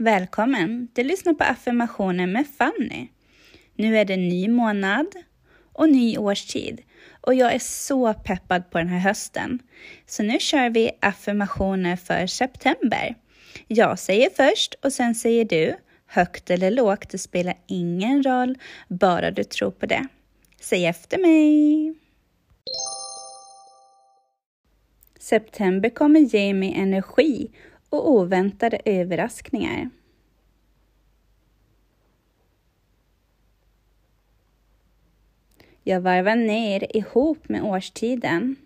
Välkommen! Du lyssnar på affirmationer med Fanny. Nu är det ny månad och ny årstid och jag är så peppad på den här hösten. Så nu kör vi affirmationer för september. Jag säger först och sen säger du. Högt eller lågt, det spelar ingen roll, bara du tror på det. Säg efter mig. September kommer ge mig energi och oväntade överraskningar. Jag varvar ner ihop med årstiden.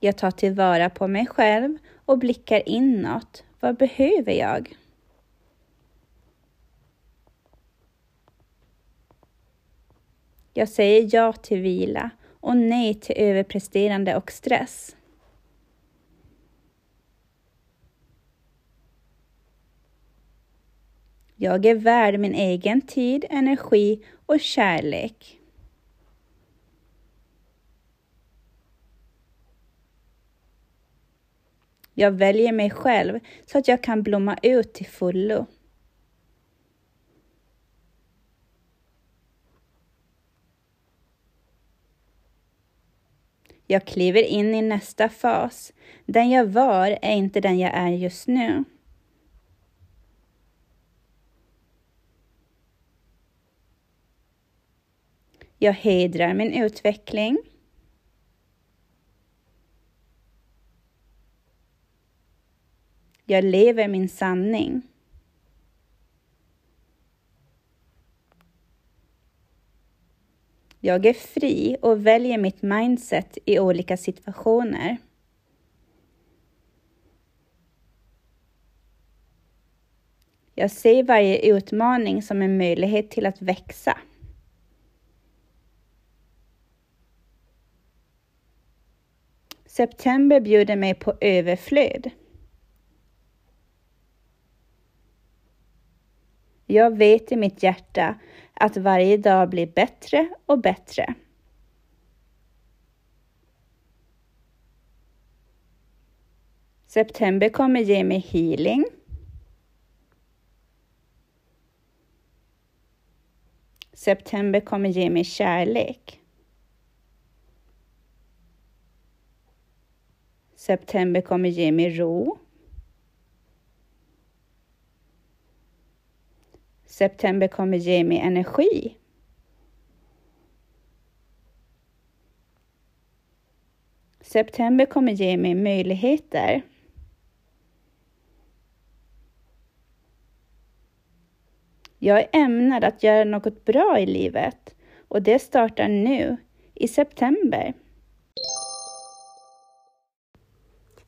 Jag tar tillvara på mig själv och blickar inåt. Vad behöver jag? Jag säger ja till vila och nej till överpresterande och stress. Jag är värd min egen tid, energi och kärlek. Jag väljer mig själv så att jag kan blomma ut till fullo. Jag kliver in i nästa fas. Den jag var är inte den jag är just nu. Jag hedrar min utveckling. Jag lever min sanning. Jag är fri och väljer mitt mindset i olika situationer. Jag ser varje utmaning som en möjlighet till att växa. September bjuder mig på överflöd. Jag vet i mitt hjärta att varje dag blir bättre och bättre. September kommer ge mig healing. September kommer ge mig kärlek. September kommer ge mig ro. September kommer ge mig energi. September kommer ge mig möjligheter. Jag är ämnad att göra något bra i livet och det startar nu, i september.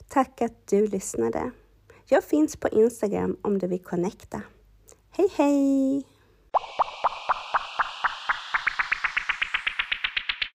Tack att du lyssnade. Jag finns på Instagram om du vill connecta. Hey, hey!